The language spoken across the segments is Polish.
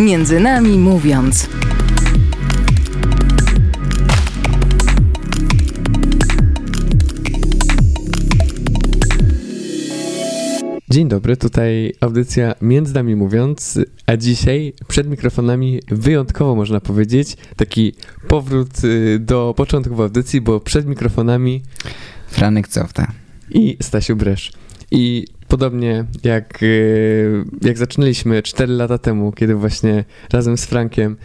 Między nami mówiąc. Dzień dobry, tutaj audycja Między nami mówiąc, a dzisiaj przed mikrofonami wyjątkowo można powiedzieć taki powrót y, do początków audycji, bo przed mikrofonami Franek Cofta. i Stasiu Bresz. I podobnie jak, y, jak zaczynaliśmy 4 lata temu, kiedy właśnie razem z Frankiem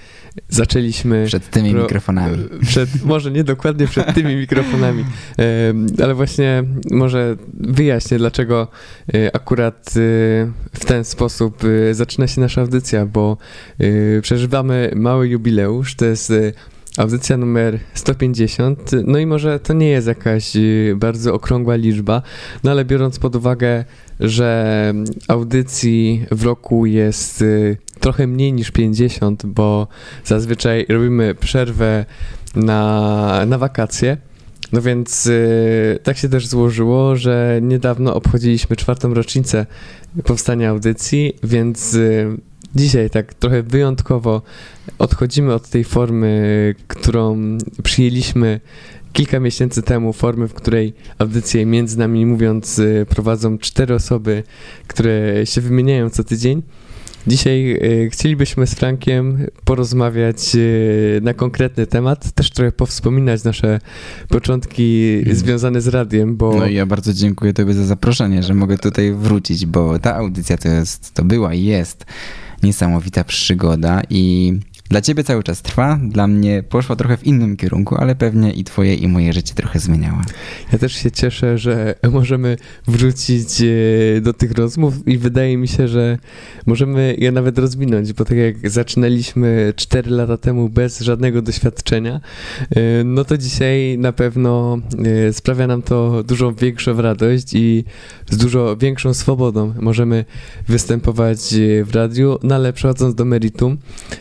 zaczęliśmy Przed tymi Pro- mikrofonami. Przed, może nie dokładnie przed tymi mikrofonami, ale właśnie może wyjaśnię, dlaczego e, akurat e, w ten sposób zaczyna się nasza audycja, bo przeżywamy mały jubileusz, to jest audycja numer 150, no i może to nie jest jakaś e, bardzo okrągła liczba, no ale biorąc pod uwagę, że audycji w roku jest e, trochę mniej niż 50, bo zazwyczaj robimy przerwę na, na wakacje. No więc y, tak się też złożyło, że niedawno obchodziliśmy czwartą rocznicę powstania audycji, więc y, dzisiaj tak trochę wyjątkowo odchodzimy od tej formy, którą przyjęliśmy kilka miesięcy temu, formy, w której audycję między nami mówiąc y, prowadzą cztery osoby, które się wymieniają co tydzień. Dzisiaj e, chcielibyśmy z Frankiem porozmawiać e, na konkretny temat, też trochę powspominać nasze początki Mhm. związane z radiem, bo No i ja bardzo dziękuję Tobie za zaproszenie, że mogę tutaj wrócić, bo ta audycja to jest, to była i jest niesamowita przygoda i dla Ciebie cały czas trwa, dla mnie poszła trochę w innym kierunku, ale pewnie i Twoje i moje życie trochę zmieniała. ja też się cieszę, że możemy wrócić e, do tych rozmów i wydaje mi się, że możemy je nawet rozwinąć, bo tak jak zaczynaliśmy 4 lata temu bez żadnego doświadczenia, e, no to dzisiaj na pewno e, sprawia nam to dużo większą radość i z dużo większą swobodą możemy występować w radiu, no ale przechodząc do meritum,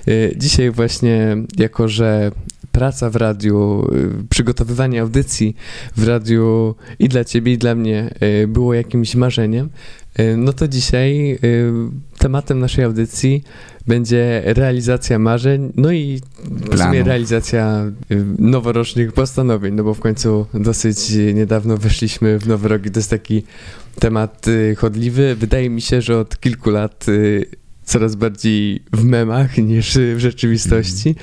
e, dzisiaj właśnie jako, że praca w radiu, e, przygotowywanie audycji w radiu i dla ciebie, i dla mnie e, było jakimś marzeniem, e, no to dzisiaj tematem naszej audycji będzie realizacja marzeń, no i w sumie realizacja noworocznych postanowień, no bo w końcu dosyć niedawno weszliśmy w nowy rok i to jest taki temat chodliwy. Wydaje mi się, że od kilku lat coraz bardziej w memach niż w rzeczywistości.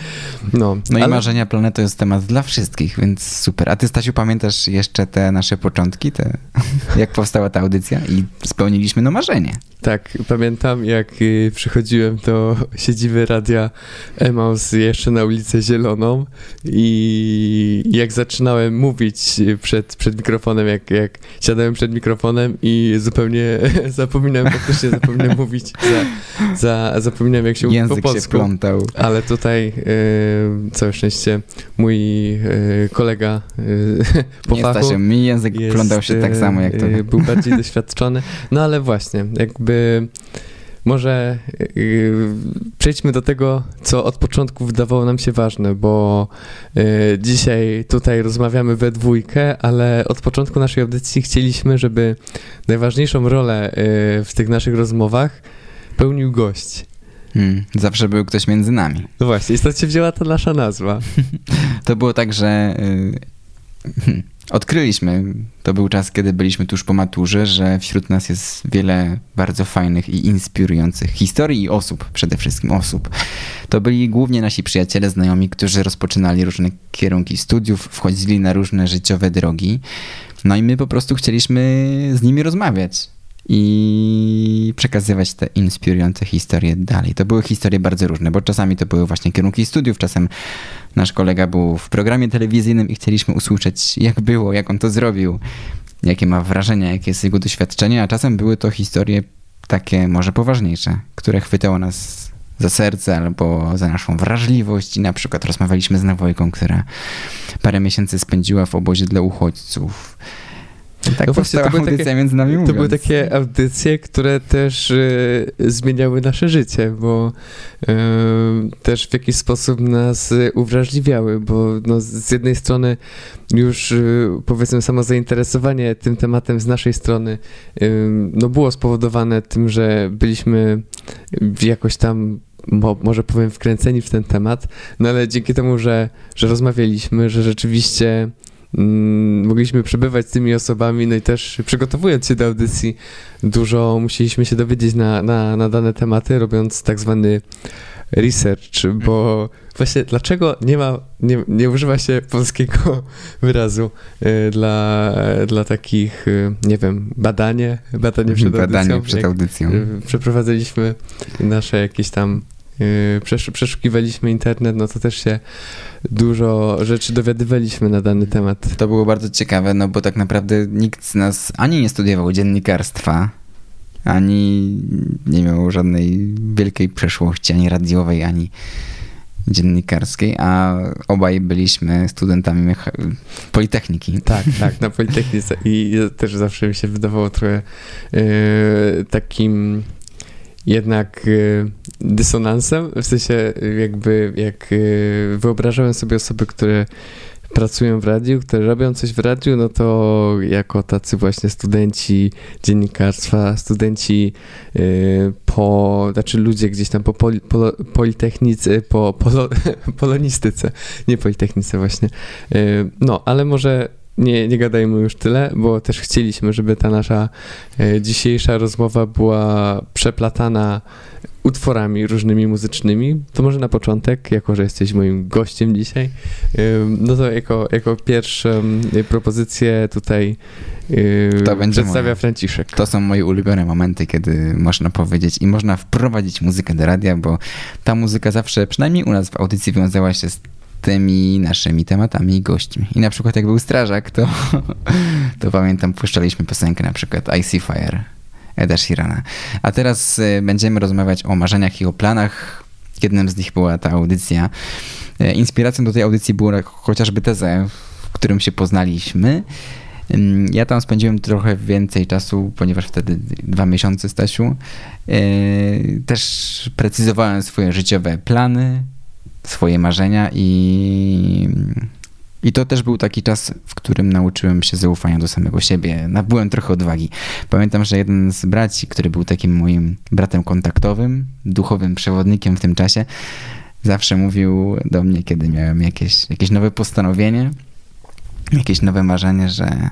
No, No i ale- marzenia plany to jest temat dla wszystkich, więc super. A Ty, Stasiu, pamiętasz jeszcze te nasze początki, te, jak powstała ta audycja i spełniliśmy no marzenie. Tak, pamiętam jak y, przychodziłem do siedziby radia Emaus jeszcze na ulicę Zieloną i jak zaczynałem mówić przed, przed mikrofonem, jak, jak siadałem przed mikrofonem i zupełnie zapominałem, faktycznie zapominałem mówić, za, za, jak się mówi po Język się polsku. plątał. Ale tutaj y, całe szczęście mój y, kolega y, po Nie, fachu Stasiu, mi język jest, plątał się tak samo jak e, to. Był bardziej doświadczony. No ale właśnie, jakby może e, przejdźmy do tego, co od początku wydawało nam się ważne, bo e, dzisiaj tutaj rozmawiamy we dwójkę, ale od początku naszej audycji chcieliśmy, żeby najważniejszą rolę e, w tych naszych rozmowach pełnił gość. Hmm, zawsze był ktoś między nami. No właśnie, i stąd się wzięła ta nasza nazwa. To było tak, że y, odkryliśmy, to był czas, kiedy byliśmy tuż po maturze, że wśród nas jest wiele bardzo fajnych i inspirujących historii i osób, przede wszystkim osób. To byli głównie nasi przyjaciele, znajomi, którzy rozpoczynali różne kierunki studiów, wchodzili na różne życiowe drogi. No i my po prostu chcieliśmy z nimi rozmawiać i przekazywać te inspirujące historie dalej. To były historie bardzo różne, bo czasami to były właśnie kierunki studiów, czasem nasz kolega był w programie telewizyjnym i chcieliśmy usłyszeć, jak było, jak on to zrobił, jakie ma wrażenia, jakie jest jego doświadczenie, a czasem były to historie takie może poważniejsze, które chwytało nas za serce albo za naszą wrażliwość i na przykład rozmawialiśmy z Nawojką, która parę miesięcy spędziła w obozie dla uchodźców. Tak No właśnie, to były audycja takie- między nami To mówiąc. były takie audycje, które też y, zmieniały nasze życie, bo y, też w jakiś sposób nas uwrażliwiały, bo no, z jednej strony już y, powiedzmy samo zainteresowanie tym tematem z naszej strony no, było spowodowane tym, że byliśmy jakoś tam mo, może powiem wkręceni w ten temat, no ale dzięki temu, że, że rozmawialiśmy, że rzeczywiście mogliśmy przebywać z tymi osobami, no i też przygotowując się do audycji, dużo musieliśmy się dowiedzieć na, na, na dane tematy, robiąc tak zwany research, bo właśnie dlaczego nie ma, nie, nie używa się polskiego wyrazu y, dla, dla takich, y, nie wiem, badanie, badanie przed Badanie audycją. przed audycją. y, Przeprowadzaliśmy nasze jakieś tam, przesz, przeszukiwaliśmy internet, no to też się dużo rzeczy dowiadywaliśmy na dany temat. To było bardzo ciekawe, no bo tak naprawdę nikt z nas ani nie studiował dziennikarstwa, ani nie miał żadnej wielkiej przeszłości, ani radiowej, ani dziennikarskiej, a obaj byliśmy studentami Politechniki. Tak, tak, na Politechnice. I też zawsze mi się wydawało trochę y, takim jednak y, dysonansem, w sensie jakby jak y, wyobrażałem sobie osoby, które pracują w radiu, które robią coś w radiu, no to jako tacy właśnie studenci dziennikarstwa, studenci y, po, znaczy ludzie gdzieś tam po poli, politechnice, po polo, polonistyce, nie politechnice właśnie. No, ale może nie, nie gadajmy już tyle, bo też chcieliśmy, żeby ta nasza e, dzisiejsza rozmowa była przeplatana utworami różnymi muzycznymi. To może na początek, jako że jesteś moim gościem dzisiaj, no to jako, jako pierwszą propozycję tutaj To będzie przedstawia moja. Franciszek. To są moje ulubione momenty, kiedy można powiedzieć i można wprowadzić muzykę do radia, bo ta muzyka zawsze, przynajmniej u nas w audycji, wiązała się z tymi naszymi tematami i gośćmi. I na przykład jak był strażak, to, to pamiętam, puszczaliśmy piosenkę na przykład I See Fire Eda Sheerana. A teraz y, będziemy rozmawiać o marzeniach i o planach. Jednym z nich była ta audycja. Y, Inspiracją do tej audycji była chociażby tezę, w którym się poznaliśmy. Ja tam spędziłem trochę więcej czasu, ponieważ wtedy dwa miesiące, Stasiu. Yy, Też precyzowałem swoje życiowe plany, swoje marzenia i, i to też był taki czas, w którym nauczyłem się zaufania do samego siebie. Nabyłem trochę odwagi. Pamiętam, że jeden z braci, który był takim moim bratem kontaktowym, duchowym przewodnikiem w tym czasie, zawsze mówił do mnie, kiedy miałem jakieś, jakieś nowe postanowienie, jakieś nowe marzenie, że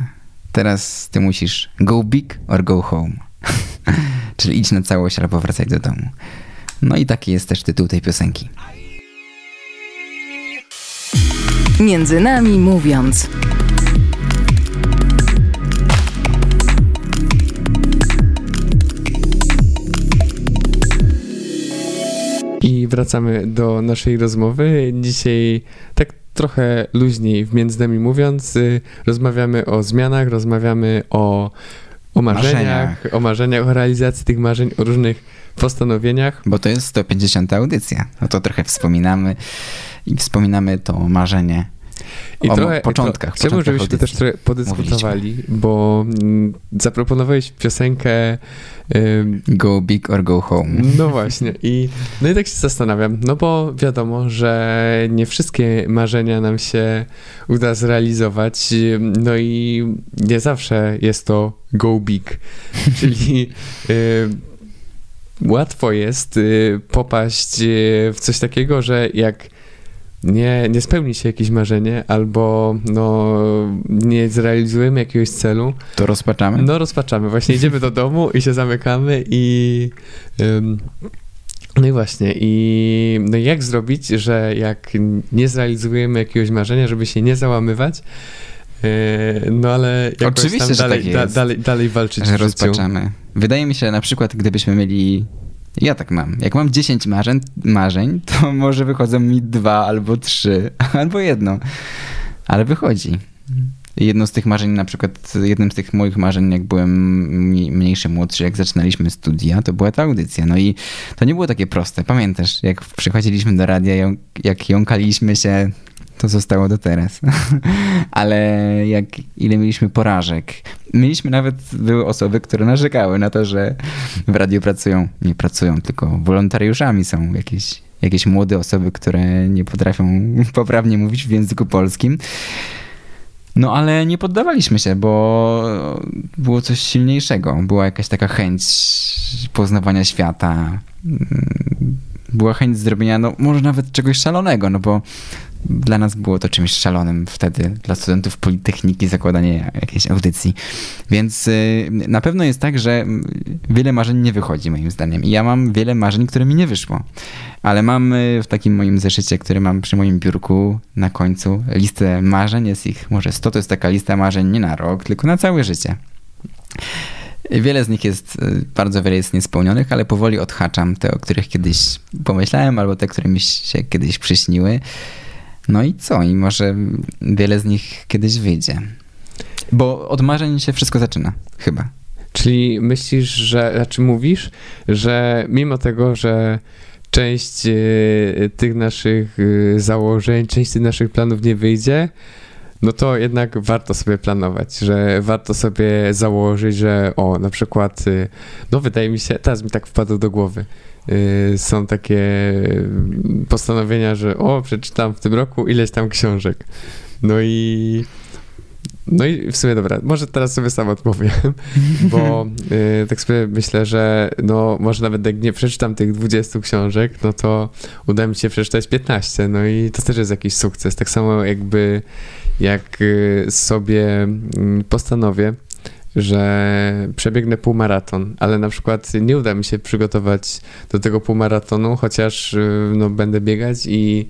teraz ty musisz go big or go home. Czyli idź na całość albo wracaj do domu. No i taki jest też tytuł tej piosenki. Między nami mówiąc. I wracamy do naszej rozmowy. Dzisiaj tak trochę luźniej w między nami mówiąc, y, rozmawiamy o zmianach, rozmawiamy o, o marzeniach, Marzeniach. o marzeniach, o realizacji tych marzeń, o różnych postanowieniach. Bo to jest 150 audycja. No to trochę wspominamy i wspominamy to marzenie I o trochę, początkach. To, chciałbym, żebyśmy też trochę podyskutowali, bo mm, zaproponowałeś piosenkę Go big or go home. No właśnie. I, no i tak się zastanawiam, no bo wiadomo, że nie wszystkie marzenia nam się uda zrealizować, no i nie zawsze jest to go big, czyli łatwo jest y, popaść y, w coś takiego, że jak nie, nie spełni się jakieś marzenie albo no, nie zrealizujemy jakiegoś celu, To rozpaczamy? no rozpaczamy. Właśnie idziemy do domu i się zamykamy i... ym, no i właśnie, i no jak zrobić, że jak nie zrealizujemy jakiegoś marzenia, żeby się nie załamywać, yy, no ale Oczywiście, tam że dalej, tak da, dalej, dalej walczyć że rozpaczamy. Wydaje mi się, na przykład gdybyśmy mieli... Ja tak mam. Jak mam 10 marzeń, marzeń, to może wychodzą mi dwa albo trzy, albo jedno. Ale wychodzi. Jedno z tych marzeń, na przykład jednym z tych moich marzeń, jak byłem mniejszy, młodszy, jak zaczynaliśmy studia, to była ta audycja. No i to nie było takie proste. Pamiętasz, jak przychodziliśmy do radia, jak jąkaliśmy się, to zostało do teraz. Ale jak ile mieliśmy porażek. Mieliśmy nawet, były osoby, które narzekały na to, że w radiu pracują, nie pracują, tylko wolontariuszami są jakieś, jakieś młode osoby, które nie potrafią poprawnie mówić w języku polskim. No ale nie poddawaliśmy się, bo było coś silniejszego. Była jakaś taka chęć poznawania świata. Mm, była chęć zrobienia, no może nawet czegoś szalonego, no bo dla nas było to czymś szalonym wtedy, dla studentów Politechniki, zakładanie jakiejś audycji. Więc y, na pewno jest tak, że wiele marzeń nie wychodzi moim zdaniem. I ja mam wiele marzeń, które mi nie wyszło. Ale mam y, w takim moim zeszycie, który mam przy moim biurku na końcu listę marzeń, jest ich może 100, to jest taka lista marzeń nie na rok, tylko na całe życie. Wiele z nich jest, y, bardzo wiele jest niespełnionych, ale powoli odhaczam te, o których kiedyś pomyślałem, albo te, które mi się kiedyś przyśniły. No i co? I może wiele z nich kiedyś wyjdzie. Bo od marzeń się wszystko zaczyna, chyba. Czyli myślisz, że, znaczy mówisz, że mimo tego, że część y, tych naszych y, założeń, część tych naszych planów nie wyjdzie, no to jednak warto sobie planować, że warto sobie założyć, że o, na przykład, y, no wydaje mi się, teraz mi tak wpadło do głowy, y, są takie postanowienia, że o, przeczytam w tym roku ileś tam książek. No i no i w sumie dobra, może teraz sobie sam odpowiem, bo y, tak sobie myślę, że no może nawet jak nie przeczytam tych 20 książek, no to uda mi się przeczytać 15, no i to też jest jakiś sukces. Tak samo jakby jak y, sobie mm, postanowię, że przebiegnę półmaraton, ale na przykład nie uda mi się przygotować do tego półmaratonu, chociaż y, no, będę biegać i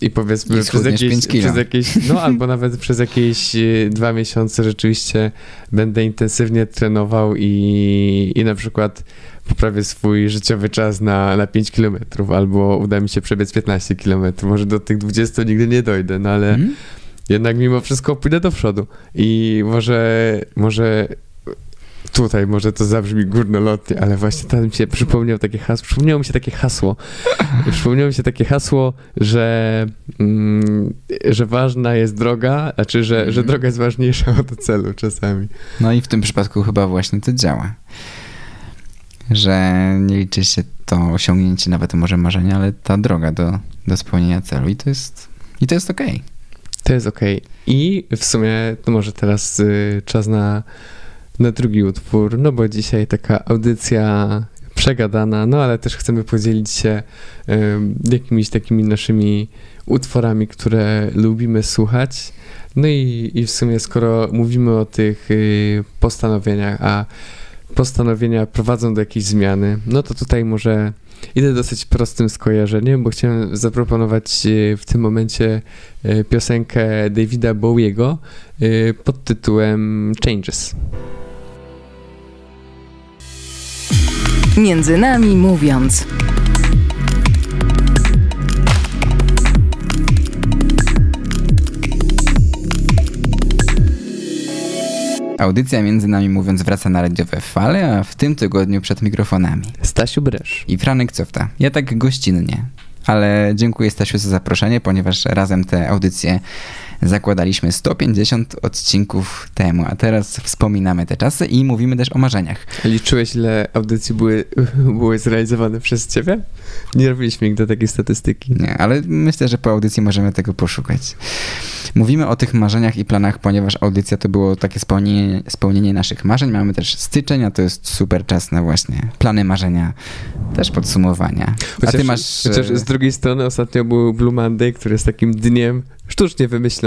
i powiedzmy I przez jakieś, przez jakieś, no albo nawet przez jakieś y, dwa miesiące rzeczywiście będę intensywnie trenował i, i na przykład poprawię swój życiowy czas na, na 5 kilometrów, albo uda mi się przebiec 15 kilometrów, może do tych 20 nigdy nie dojdę, no ale mm jednak mimo wszystko pójdę do przodu i może, może tutaj może to zabrzmi górnolotnie, ale właśnie tam mi się przypomniał takie hasło, przypomniało mi się takie hasło, przypomniało mi się takie hasło, że, mm, że ważna jest droga, znaczy, że, że mhm. droga jest ważniejsza od celu czasami. No i w tym przypadku chyba właśnie to działa. Że nie liczy się to osiągnięcie nawet może marzenia, ale ta droga do, do spełnienia celu i to jest, i to jest okej. Okay. To jest okej. Okay. I w sumie to może teraz y, czas na, na drugi utwór, no bo dzisiaj taka audycja przegadana, no ale też chcemy podzielić się y, jakimiś takimi naszymi utworami, które lubimy słuchać. No i, i w sumie skoro mówimy o tych y, postanowieniach, a postanowienia prowadzą do jakiejś zmiany, no to tutaj może Idę dosyć prostym skojarzeniem, bo chciałem zaproponować e, w tym momencie e, piosenkę Davida Bowiego e, pod tytułem Changes. Między nami mówiąc. Audycja między nami mówiąc wraca na radiowe fale, a w tym tygodniu przed mikrofonami. Stasiu Bresz. I Franek Cofta. Ja tak gościnnie. Ale dziękuję Stasiu za zaproszenie, ponieważ razem te audycje zakładaliśmy 150 odcinków temu, a teraz wspominamy te czasy i mówimy też o marzeniach. Liczyłeś, ile audycji były, były zrealizowane przez ciebie? Nie robiliśmy nigdy takiej statystyki. Nie, ale myślę, że po audycji możemy tego poszukać. Mówimy o tych marzeniach i planach, ponieważ audycja to było takie spełnienie, spełnienie naszych marzeń. Mamy też styczeń, a to jest super czas na właśnie plany, marzenia, też podsumowania. Chociaż, a ty masz... Chociaż z drugiej strony ostatnio był Blue Monday, który jest takim dniem sztucznie wymyślonym,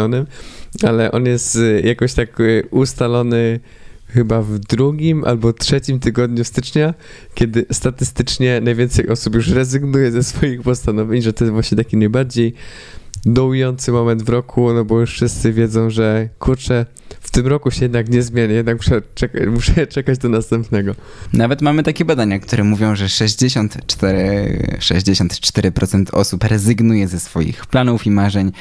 ale on jest y, jakoś tak y, ustalony chyba w drugim albo trzecim tygodniu stycznia, kiedy statystycznie najwięcej osób już rezygnuje ze swoich postanowień, że to jest właśnie taki najbardziej dołujący moment w roku, no bo już wszyscy wiedzą, że kurczę, w tym roku się jednak nie zmieni, jednak muszę, czeka muszę czekać do następnego. Nawet mamy takie badania, które mówią, że 64, 64% osób rezygnuje ze swoich planów i marzeń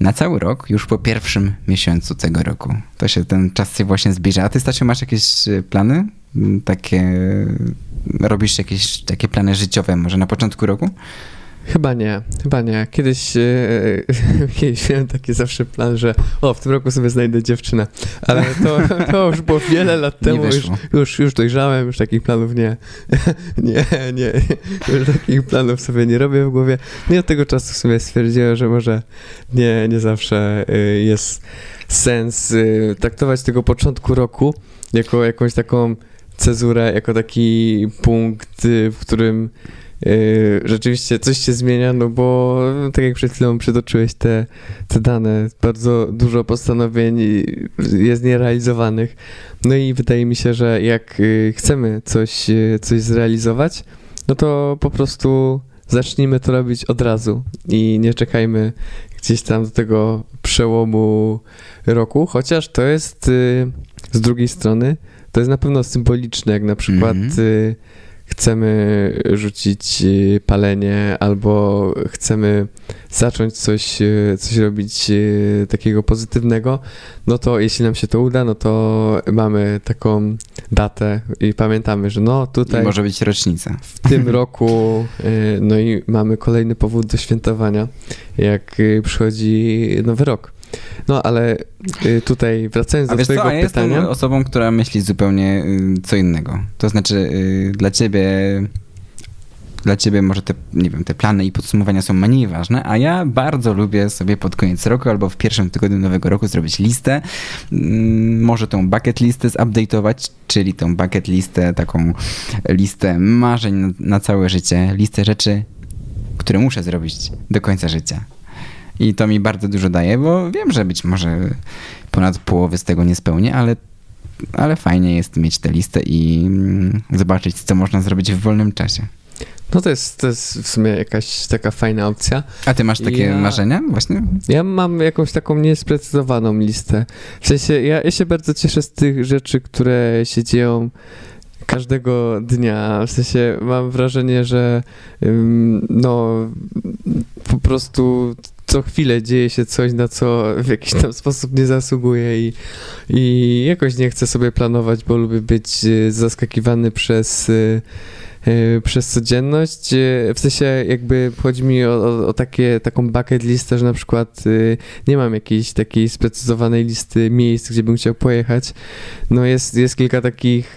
na cały rok, już po pierwszym miesiącu tego roku. To się ten czas się właśnie zbliża. A ty, Stasiu, masz jakieś e, plany? Takie, robisz jakieś takie plany życiowe może na początku roku? Chyba nie, chyba nie. Kiedyś, e, kiedyś miałem taki zawsze plan, że o, w tym roku sobie znajdę dziewczynę, ale to, to już było wiele lat temu, już, już, już dojrzałem, już takich planów nie, nie, nie, już takich planów sobie nie robię w głowie. No i od tego czasu sobie stwierdziłem, że może nie, nie zawsze e, jest sens e, traktować tego początku roku jako jakąś taką cezurę, jako taki punkt, w którym Yy, rzeczywiście coś się zmienia, no bo tak jak przed chwilą przytoczyłeś te, te dane, bardzo dużo postanowień jest nierealizowanych. No i wydaje mi się, że jak yy, chcemy coś, yy, coś zrealizować, no to po prostu zacznijmy to robić od razu i nie czekajmy gdzieś tam do tego przełomu roku, chociaż to jest z drugiej strony, to jest na pewno symboliczne, jak na przykład mm -hmm chcemy rzucić y, palenie albo chcemy zacząć coś, y, coś robić y, takiego pozytywnego, no to jeśli nam się to uda, no to mamy taką datę i pamiętamy, że no tutaj... I może być rocznica. W tym roku, no i mamy kolejny powód do świętowania, jak przychodzi nowy rok. No ale y, tutaj wracając A do twojego co, ja pytania... jestem osobą, która myśli zupełnie y, co innego. To znaczy y, dla ciebie dla ciebie może te, nie wiem, te plany i podsumowania są mniej ważne, a ja bardzo lubię sobie pod koniec roku albo w pierwszym tygodniu nowego roku zrobić listę. Mm, może tą bucket listę zupdate'ować, czyli tą bucket listę, taką listę marzeń na, na całe życie, listę rzeczy, które muszę zrobić do końca życia. I to mi bardzo dużo daje, bo wiem, że być może ponad połowy z tego nie spełnię, ale, ale fajnie jest mieć tę listę i mm, zobaczyć, co można zrobić w wolnym czasie. No to jest, to jest w sumie jakaś taka fajna opcja. A ty masz takie ja, marzenia właśnie? Ja mam jakąś taką niesprecyzowaną listę. W sensie ja, ja się bardzo cieszę z tych rzeczy, które się dzieją każdego dnia. W sensie mam wrażenie, że no po prostu co chwilę dzieje się coś, na co w jakiś tam sposób nie zasługuję i, i jakoś nie chcę sobie planować, bo lubię być e, zaskakiwany przez E, przez codzienność. E, w sensie jakby chodzi mi o, o, o, takie, taką bucket listę, że na przykład e, nie mam jakiejś takiej sprecyzowanej listy miejsc, gdzie bym chciał pojechać. No jest, jest kilka takich,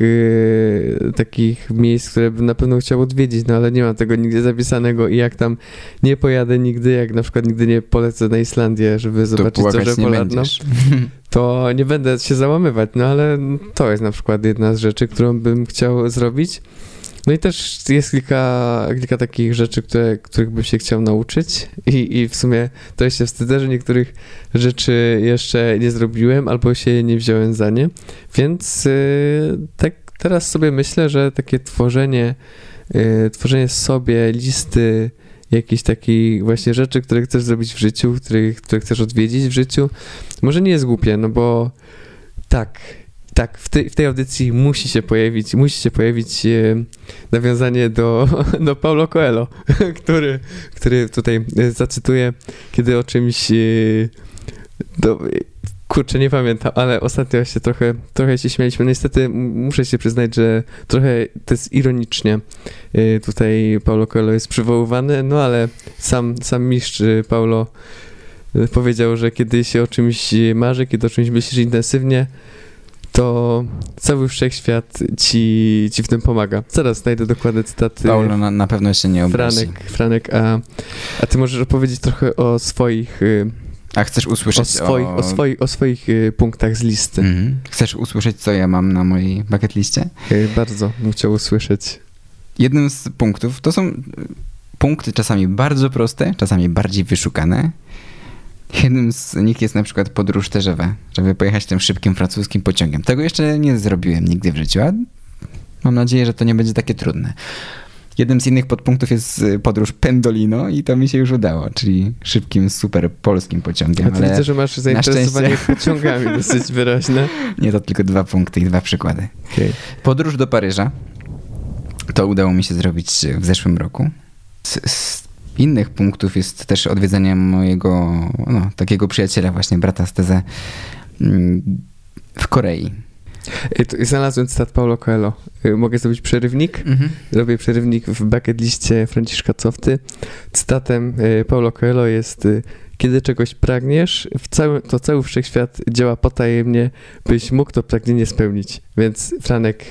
takich miejsc, które bym na pewno chciał odwiedzić, no ale nie mam tego nigdzie zapisanego i jak tam nie pojadę nigdy, jak na przykład nigdy nie polecę na Islandię, żeby zobaczyć Zorze Polarną, to nie będę się załamywać, no ale to jest na przykład jedna z rzeczy, którą bym chciał zrobić. No i też jest kilka, kilka takich rzeczy, które, których bym się chciał nauczyć. I, i w sumie to się wstydzę, że niektórych rzeczy jeszcze nie zrobiłem albo się nie wziąłem za nie, więc yy, tak teraz sobie myślę, że takie tworzenie, yy, tworzenie sobie listy jakichś takich właśnie rzeczy, które chcesz zrobić w życiu, które, które chcesz odwiedzić w życiu, może nie jest głupie, no bo tak, tak, w, tej, w tej audycji musi się pojawić, musi się pojawić e, nawiązanie do, do Paulo Coelho, który, który tutaj e, zacytuję, kiedy o czymś e, do, kurczę, nie pamiętam, ale ostatnio się trochę, trochę się śmialiśmy. Niestety muszę się przyznać, że trochę to jest ironicznie. Tutaj Paulo Coelho jest przywoływany, no ale sam, sam mistrz Paulo powiedział, że kiedy się o czymś marzy, kiedy o czymś myślisz intensywnie, to cały wszechświat ci, ci w tym pomaga. Zaraz znajdę dokładne cytaty. Paulo na, na pewno się nie obrazi. Franek, Franek a, a ty możesz opowiedzieć trochę o swoich... Y, a chcesz usłyszeć o swoich, o... o swoich, o swoich y, punktach z listy. Mhm. Chcesz usłyszeć, co ja mam na mojej bucket liście? Y, bardzo bym chciał usłyszeć. Jednym z punktów, to są punkty czasami bardzo proste, czasami bardziej wyszukane, Jednym z nich jest na przykład podróż TGV, żeby pojechać tym szybkim francuskim pociągiem. Tego jeszcze nie zrobiłem nigdy w życiu, a mam nadzieję, że to nie będzie takie trudne. Jednym z innych podpunktów jest y, podróż Pendolino i to mi się już udało, czyli szybkim, super polskim pociągiem. A ty widzę, że masz zainteresowanie szczęście... pociągami dosyć wyraźne. Nie, to tylko dwa punkty i dwa przykłady. Okay. Podróż do Paryża. To udało mi się zrobić w zeszłym roku. Z, z innych punktów jest też odwiedzenie mojego no, takiego przyjaciela, właśnie brata z Teze mm, w Korei. Y, Znalazłem cytat Paulo Coelho. Y, Mogę zrobić przerywnik? Mhm. Robię przerywnik w bucket liście Franciszka Cofty. Cytatem y, Paulo Coelho jest kiedy czegoś pragniesz, w cały, to cały wszechświat działa potajemnie, byś mógł to pragnienie spełnić. Więc Franek,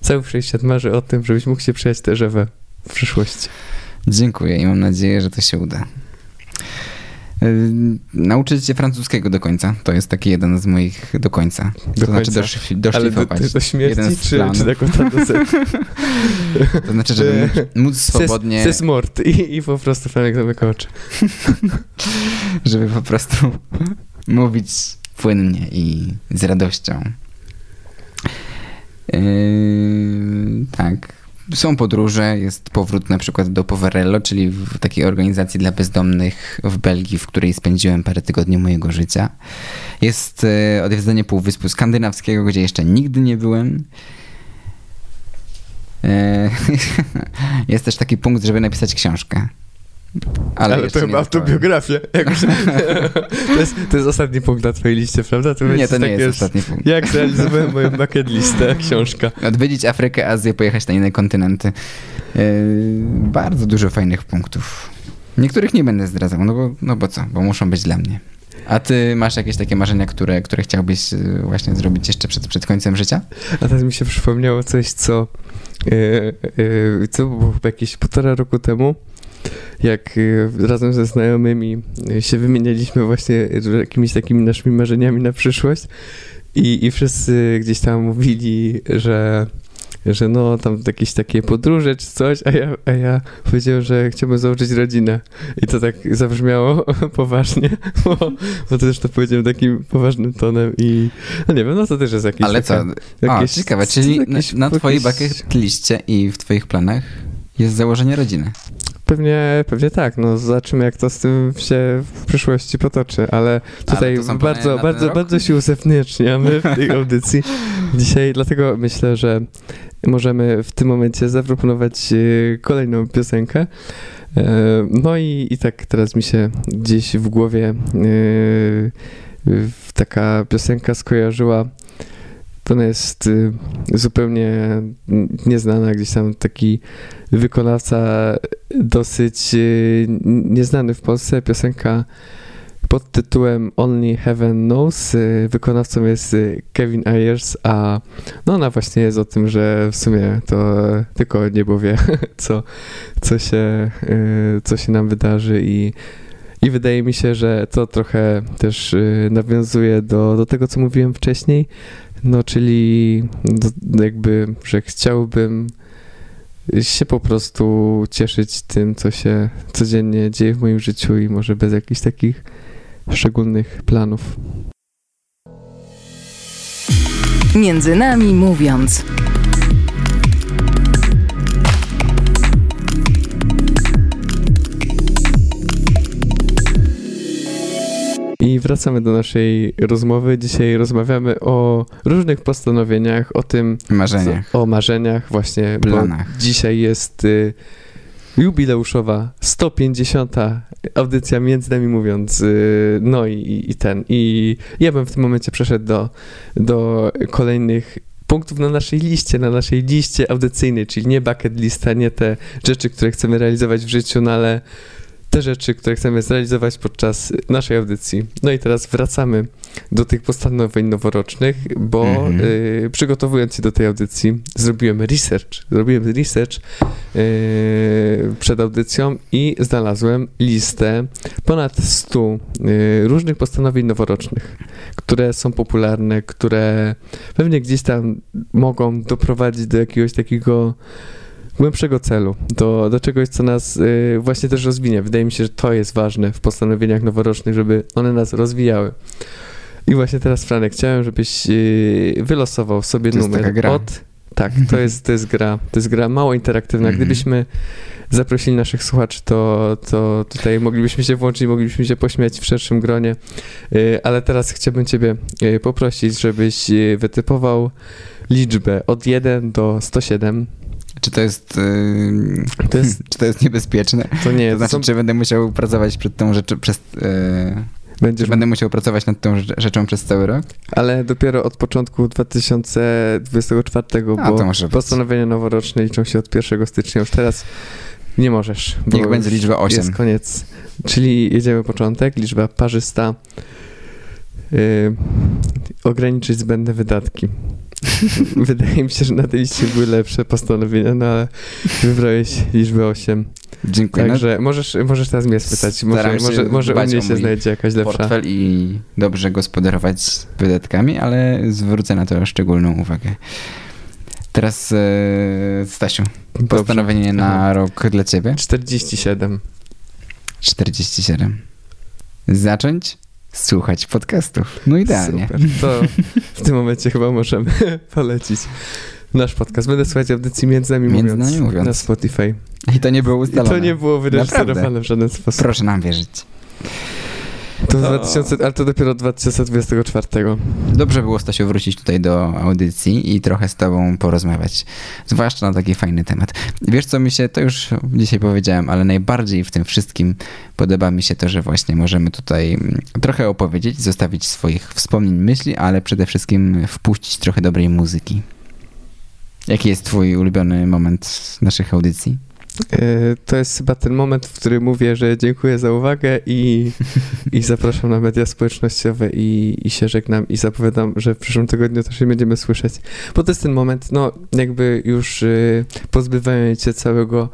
cały wszechświat marzy o tym, żebyś mógł się przejść tę żewę w przyszłości. Dziękuję i mam nadzieję, że to się uda. Yy, Nauczyć się francuskiego do końca. To jest taki jeden z moich do końca. Do to znaczy końca. doszli- Ale do, doszlifować. do śmierci, Jeden czy, czy tak od A do? To znaczy, żeby móc, móc swobodnie, Ses mort i, i po prostu Franek zamyka oczy. żeby po prostu mówić płynnie i z radością. Yy, tak. Są podróże, jest powrót na przykład do Poverello, czyli w takiej organizacji dla bezdomnych w Belgii, w której spędziłem parę tygodni mojego życia. Jest e, odwiedzenie Półwyspu Skandynawskiego, gdzie jeszcze nigdy nie byłem. E, Jest też taki punkt, żeby napisać książkę. Ale, to jeszcze chyba autobiografia. Jakoś, to, jest, to jest ostatni punkt na twojej liście, prawda? To Nie, to nie jest ostatni punkt. Jak zrealizowałem moją bucket listę, książka. Odwiedzić Afrykę, Azję, pojechać na inne kontynenty. Yy, bardzo dużo fajnych punktów. Niektórych nie będę zdradzał, no bo, no bo co, bo muszą być dla mnie. A ty masz jakieś takie marzenia, które, które chciałbyś yy, właśnie zrobić jeszcze przed, przed końcem życia? A teraz mi się przypomniało coś, co, e, e, co było chyba jakieś półtora roku temu, jak e, razem ze znajomymi e, się wymienialiśmy właśnie jakimiś takimi naszymi marzeniami na przyszłość i, i wszyscy gdzieś tam mówili, że że no tam jakieś takie podróże czy coś, a ja, a ja powiedziałem, że chciałbym założyć rodzinę. I to tak zabrzmiało poważnie, bo, bo też to powiedziałem takim poważnym tonem i no nie wiem, no to też jest jakieś Ale co? taka- A, jakieś- ciekawe, czyli na, jakieś- na twojej jakieś- bucket liście i w twoich planach jest założenie rodziny. Pewnie, pewnie tak, no zobaczymy jak to z tym się w przyszłości potoczy, ale tutaj plany bardzo, bardzo, rok? bardzo się uzewnętrzniamy w tej audycji dzisiaj, dlatego myślę, że możemy w tym momencie zaproponować e, kolejną piosenkę. E, No i, i tak teraz mi się gdzieś w głowie w- taka piosenka skojarzyła. To jest y, zupełnie nieznana, gdzieś tam taki wykonawca dosyć y, nieznany w Polsce. Piosenka pod tytułem Only Heaven Knows. Y, Wykonawcą jest Kevin Ayers, a no ona właśnie jest o tym, że w sumie to tylko niebo wie, co, co, się, co się nam wydarzy i i wydaje mi się, że to trochę też nawiązuje do, do tego, co mówiłem wcześniej, no czyli jakby, że chciałbym się po prostu cieszyć tym, co się codziennie dzieje w moim życiu i może bez jakichś takich szczególnych planów. Między nami mówiąc. I wracamy do naszej rozmowy. Dzisiaj rozmawiamy o różnych postanowieniach, o tym, Marzeniach. o marzeniach właśnie, Planach. dzisiaj jest y, jubileuszowa 150. audycja między nami mówiąc, y, no i, i ten. I ja bym w tym momencie przeszedł do, do kolejnych punktów na naszej liście, na naszej liście audycyjnej, czyli nie bucket lista, nie te rzeczy, które chcemy realizować w życiu, no ale te rzeczy, które chcemy zrealizować podczas naszej audycji. No i teraz wracamy do tych postanowień noworocznych, bo Mhm. y, przygotowując się do tej audycji, zrobiłem research. Zrobiłem research y, przed audycją i znalazłem listę ponad 100 y, różnych postanowień noworocznych, które są popularne, które pewnie gdzieś tam mogą doprowadzić do jakiegoś takiego głębszego celu, do, do czegoś, co nas y, właśnie też rozwinie. Wydaje mi się, że to jest ważne w postanowieniach noworocznych, żeby one nas rozwijały. I właśnie teraz, Franek, chciałem, żebyś y, wylosował sobie To jest numer taka gra. od... Tak, to jest, to jest gra. To jest gra mało interaktywna. Mhm. Gdybyśmy zaprosili naszych słuchaczy, to, to tutaj moglibyśmy się włączyć, moglibyśmy się pośmiać w szerszym gronie. Y, Ale teraz chciałbym ciebie y, poprosić, żebyś y, wytypował liczbę od 1 do 107. Czy to jest, yy, To jest czy to jest niebezpieczne? To nie, To to znaczy, są, czy będę musiał pracować przed tą rzeczą przez... Yy, Będziesz, Będę musiał pracować nad tą rze- rzeczą przez cały rok? ale dopiero od początku 2024, A, bo to może być. postanowienia noworoczne liczą się od 1 stycznia. Już teraz nie możesz. Niech będzie liczba 8. Jest koniec. Czyli jedziemy początek, liczba parzysta. Yy, ograniczyć zbędne wydatki. Wydaje mi się, że na tej liście były lepsze postanowienia, no ale wybrałeś liczbę 8. Dziękuję. Także możesz, możesz teraz mnie spytać. Może, może, może u mnie się znajdzie jakaś lepsza. portfel i dobrze gospodarować wydatkami, ale zwrócę na to szczególną uwagę. Teraz e, Stasiu, Dobrze. postanowienie na Aha. rok dla ciebie? 47. 47. Zacząć słuchać podcastów. No idealnie. Super. To w tym momencie chyba możemy polecić nasz podcast. Będę słuchać audycji Między Nami, Między mówiąc, Nami Mówiąc. na Spotify. I to nie było I ustalone. to nie było wyreżyserowane w żaden sposób. Proszę nam wierzyć. To O. 2000, ale to dopiero 2024. Dobrze było, Stasiu, wrócić tutaj do audycji i trochę z tobą porozmawiać. Zwłaszcza na taki fajny temat. Wiesz, co mi się, to już dzisiaj powiedziałem, ale najbardziej w tym wszystkim podoba mi się to, że właśnie możemy tutaj mm, trochę opowiedzieć, zostawić swoich wspomnień, myśli, ale przede wszystkim wpuścić trochę dobrej muzyki. Jaki jest twój ulubiony moment naszych audycji? E, To jest chyba ten moment, w którym mówię, że dziękuję za uwagę i, i zapraszam na media społecznościowe i, i się żegnam i zapowiadam, że w przyszłym tygodniu też się będziemy słyszeć. Bo to jest ten moment, no jakby już y, pozbywając się całego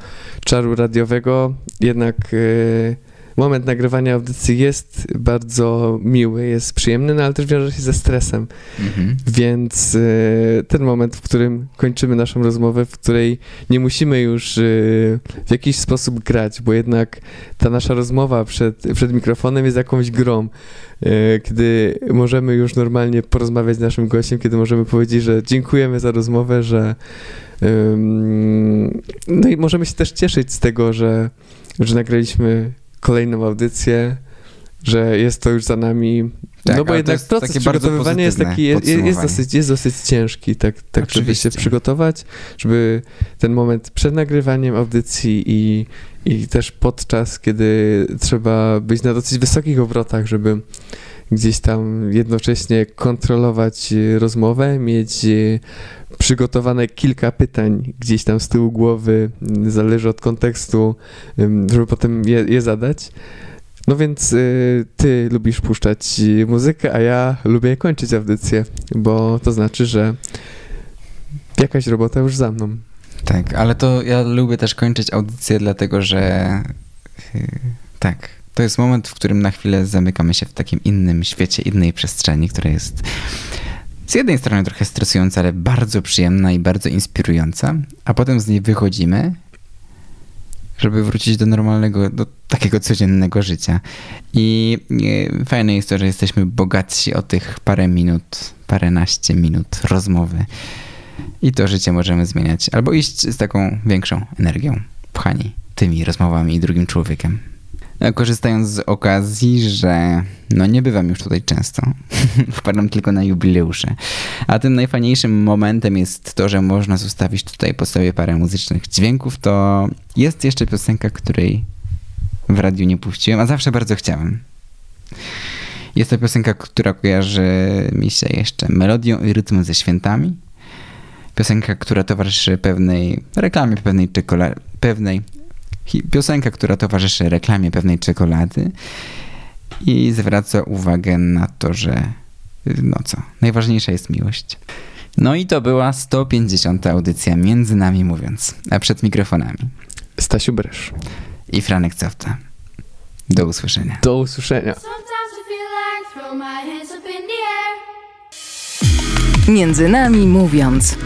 czaru radiowego, jednak y, moment nagrywania audycji jest bardzo miły, jest przyjemny, no ale też wiąże się ze stresem. Mhm. Więc y, ten moment, w którym kończymy naszą rozmowę, w której nie musimy już y, w jakiś sposób grać, bo jednak ta nasza rozmowa przed, przed mikrofonem jest jakąś grą, y, kiedy możemy już normalnie porozmawiać z naszym gościem, kiedy możemy powiedzieć, że dziękujemy za rozmowę, że no i możemy się też cieszyć z tego, że, że nagraliśmy kolejną audycję, że jest to już za nami. Tak, no bo to jednak jest proces przygotowywania jest taki, jest, jest, dosyć, jest dosyć ciężki, tak, tak żeby się przygotować, żeby ten moment przed nagrywaniem audycji i, i też podczas, kiedy trzeba być na dosyć wysokich obrotach, żeby gdzieś tam jednocześnie kontrolować e, rozmowę, mieć e, przygotowane kilka pytań gdzieś tam z tyłu głowy, zależy od kontekstu, żeby potem je, je zadać. No więc y, ty lubisz puszczać muzykę, a ja lubię kończyć audycję, bo to znaczy, że jakaś robota już za mną. Tak, ale to ja lubię też kończyć audycję, dlatego że tak, to jest moment, w którym na chwilę zamykamy się w takim innym świecie, innej przestrzeni, która jest z jednej strony trochę stresująca, ale bardzo przyjemna i bardzo inspirująca, a potem z niej wychodzimy, żeby wrócić do normalnego, do takiego codziennego życia. I yy, fajne jest to, że jesteśmy bogatsi o tych parę minut, paręnaście minut rozmowy. I to życie możemy zmieniać. Albo iść z taką większą energią, pchani tymi rozmowami i drugim człowiekiem. No, korzystając z okazji, że no nie bywam już tutaj często, wpadam tylko na jubileusze. A tym najfajniejszym momentem jest to, że można zostawić tutaj po sobie parę muzycznych dźwięków. To jest jeszcze piosenka, której w radiu nie puściłem, a zawsze bardzo chciałem. Jest to piosenka, która kojarzy mi się jeszcze melodią i rytmem ze świętami. Piosenka, która towarzyszy pewnej reklamie pewnej czekolady, pewnej piosenka, która towarzyszy reklamie pewnej czekolady i zwraca uwagę na to, że no co, najważniejsza jest miłość. No i to była 150. audycja Między Nami Mówiąc, a przed mikrofonami Stasiu Bresz. i Franek Cofta. Do usłyszenia. Do usłyszenia. Między nami mówiąc.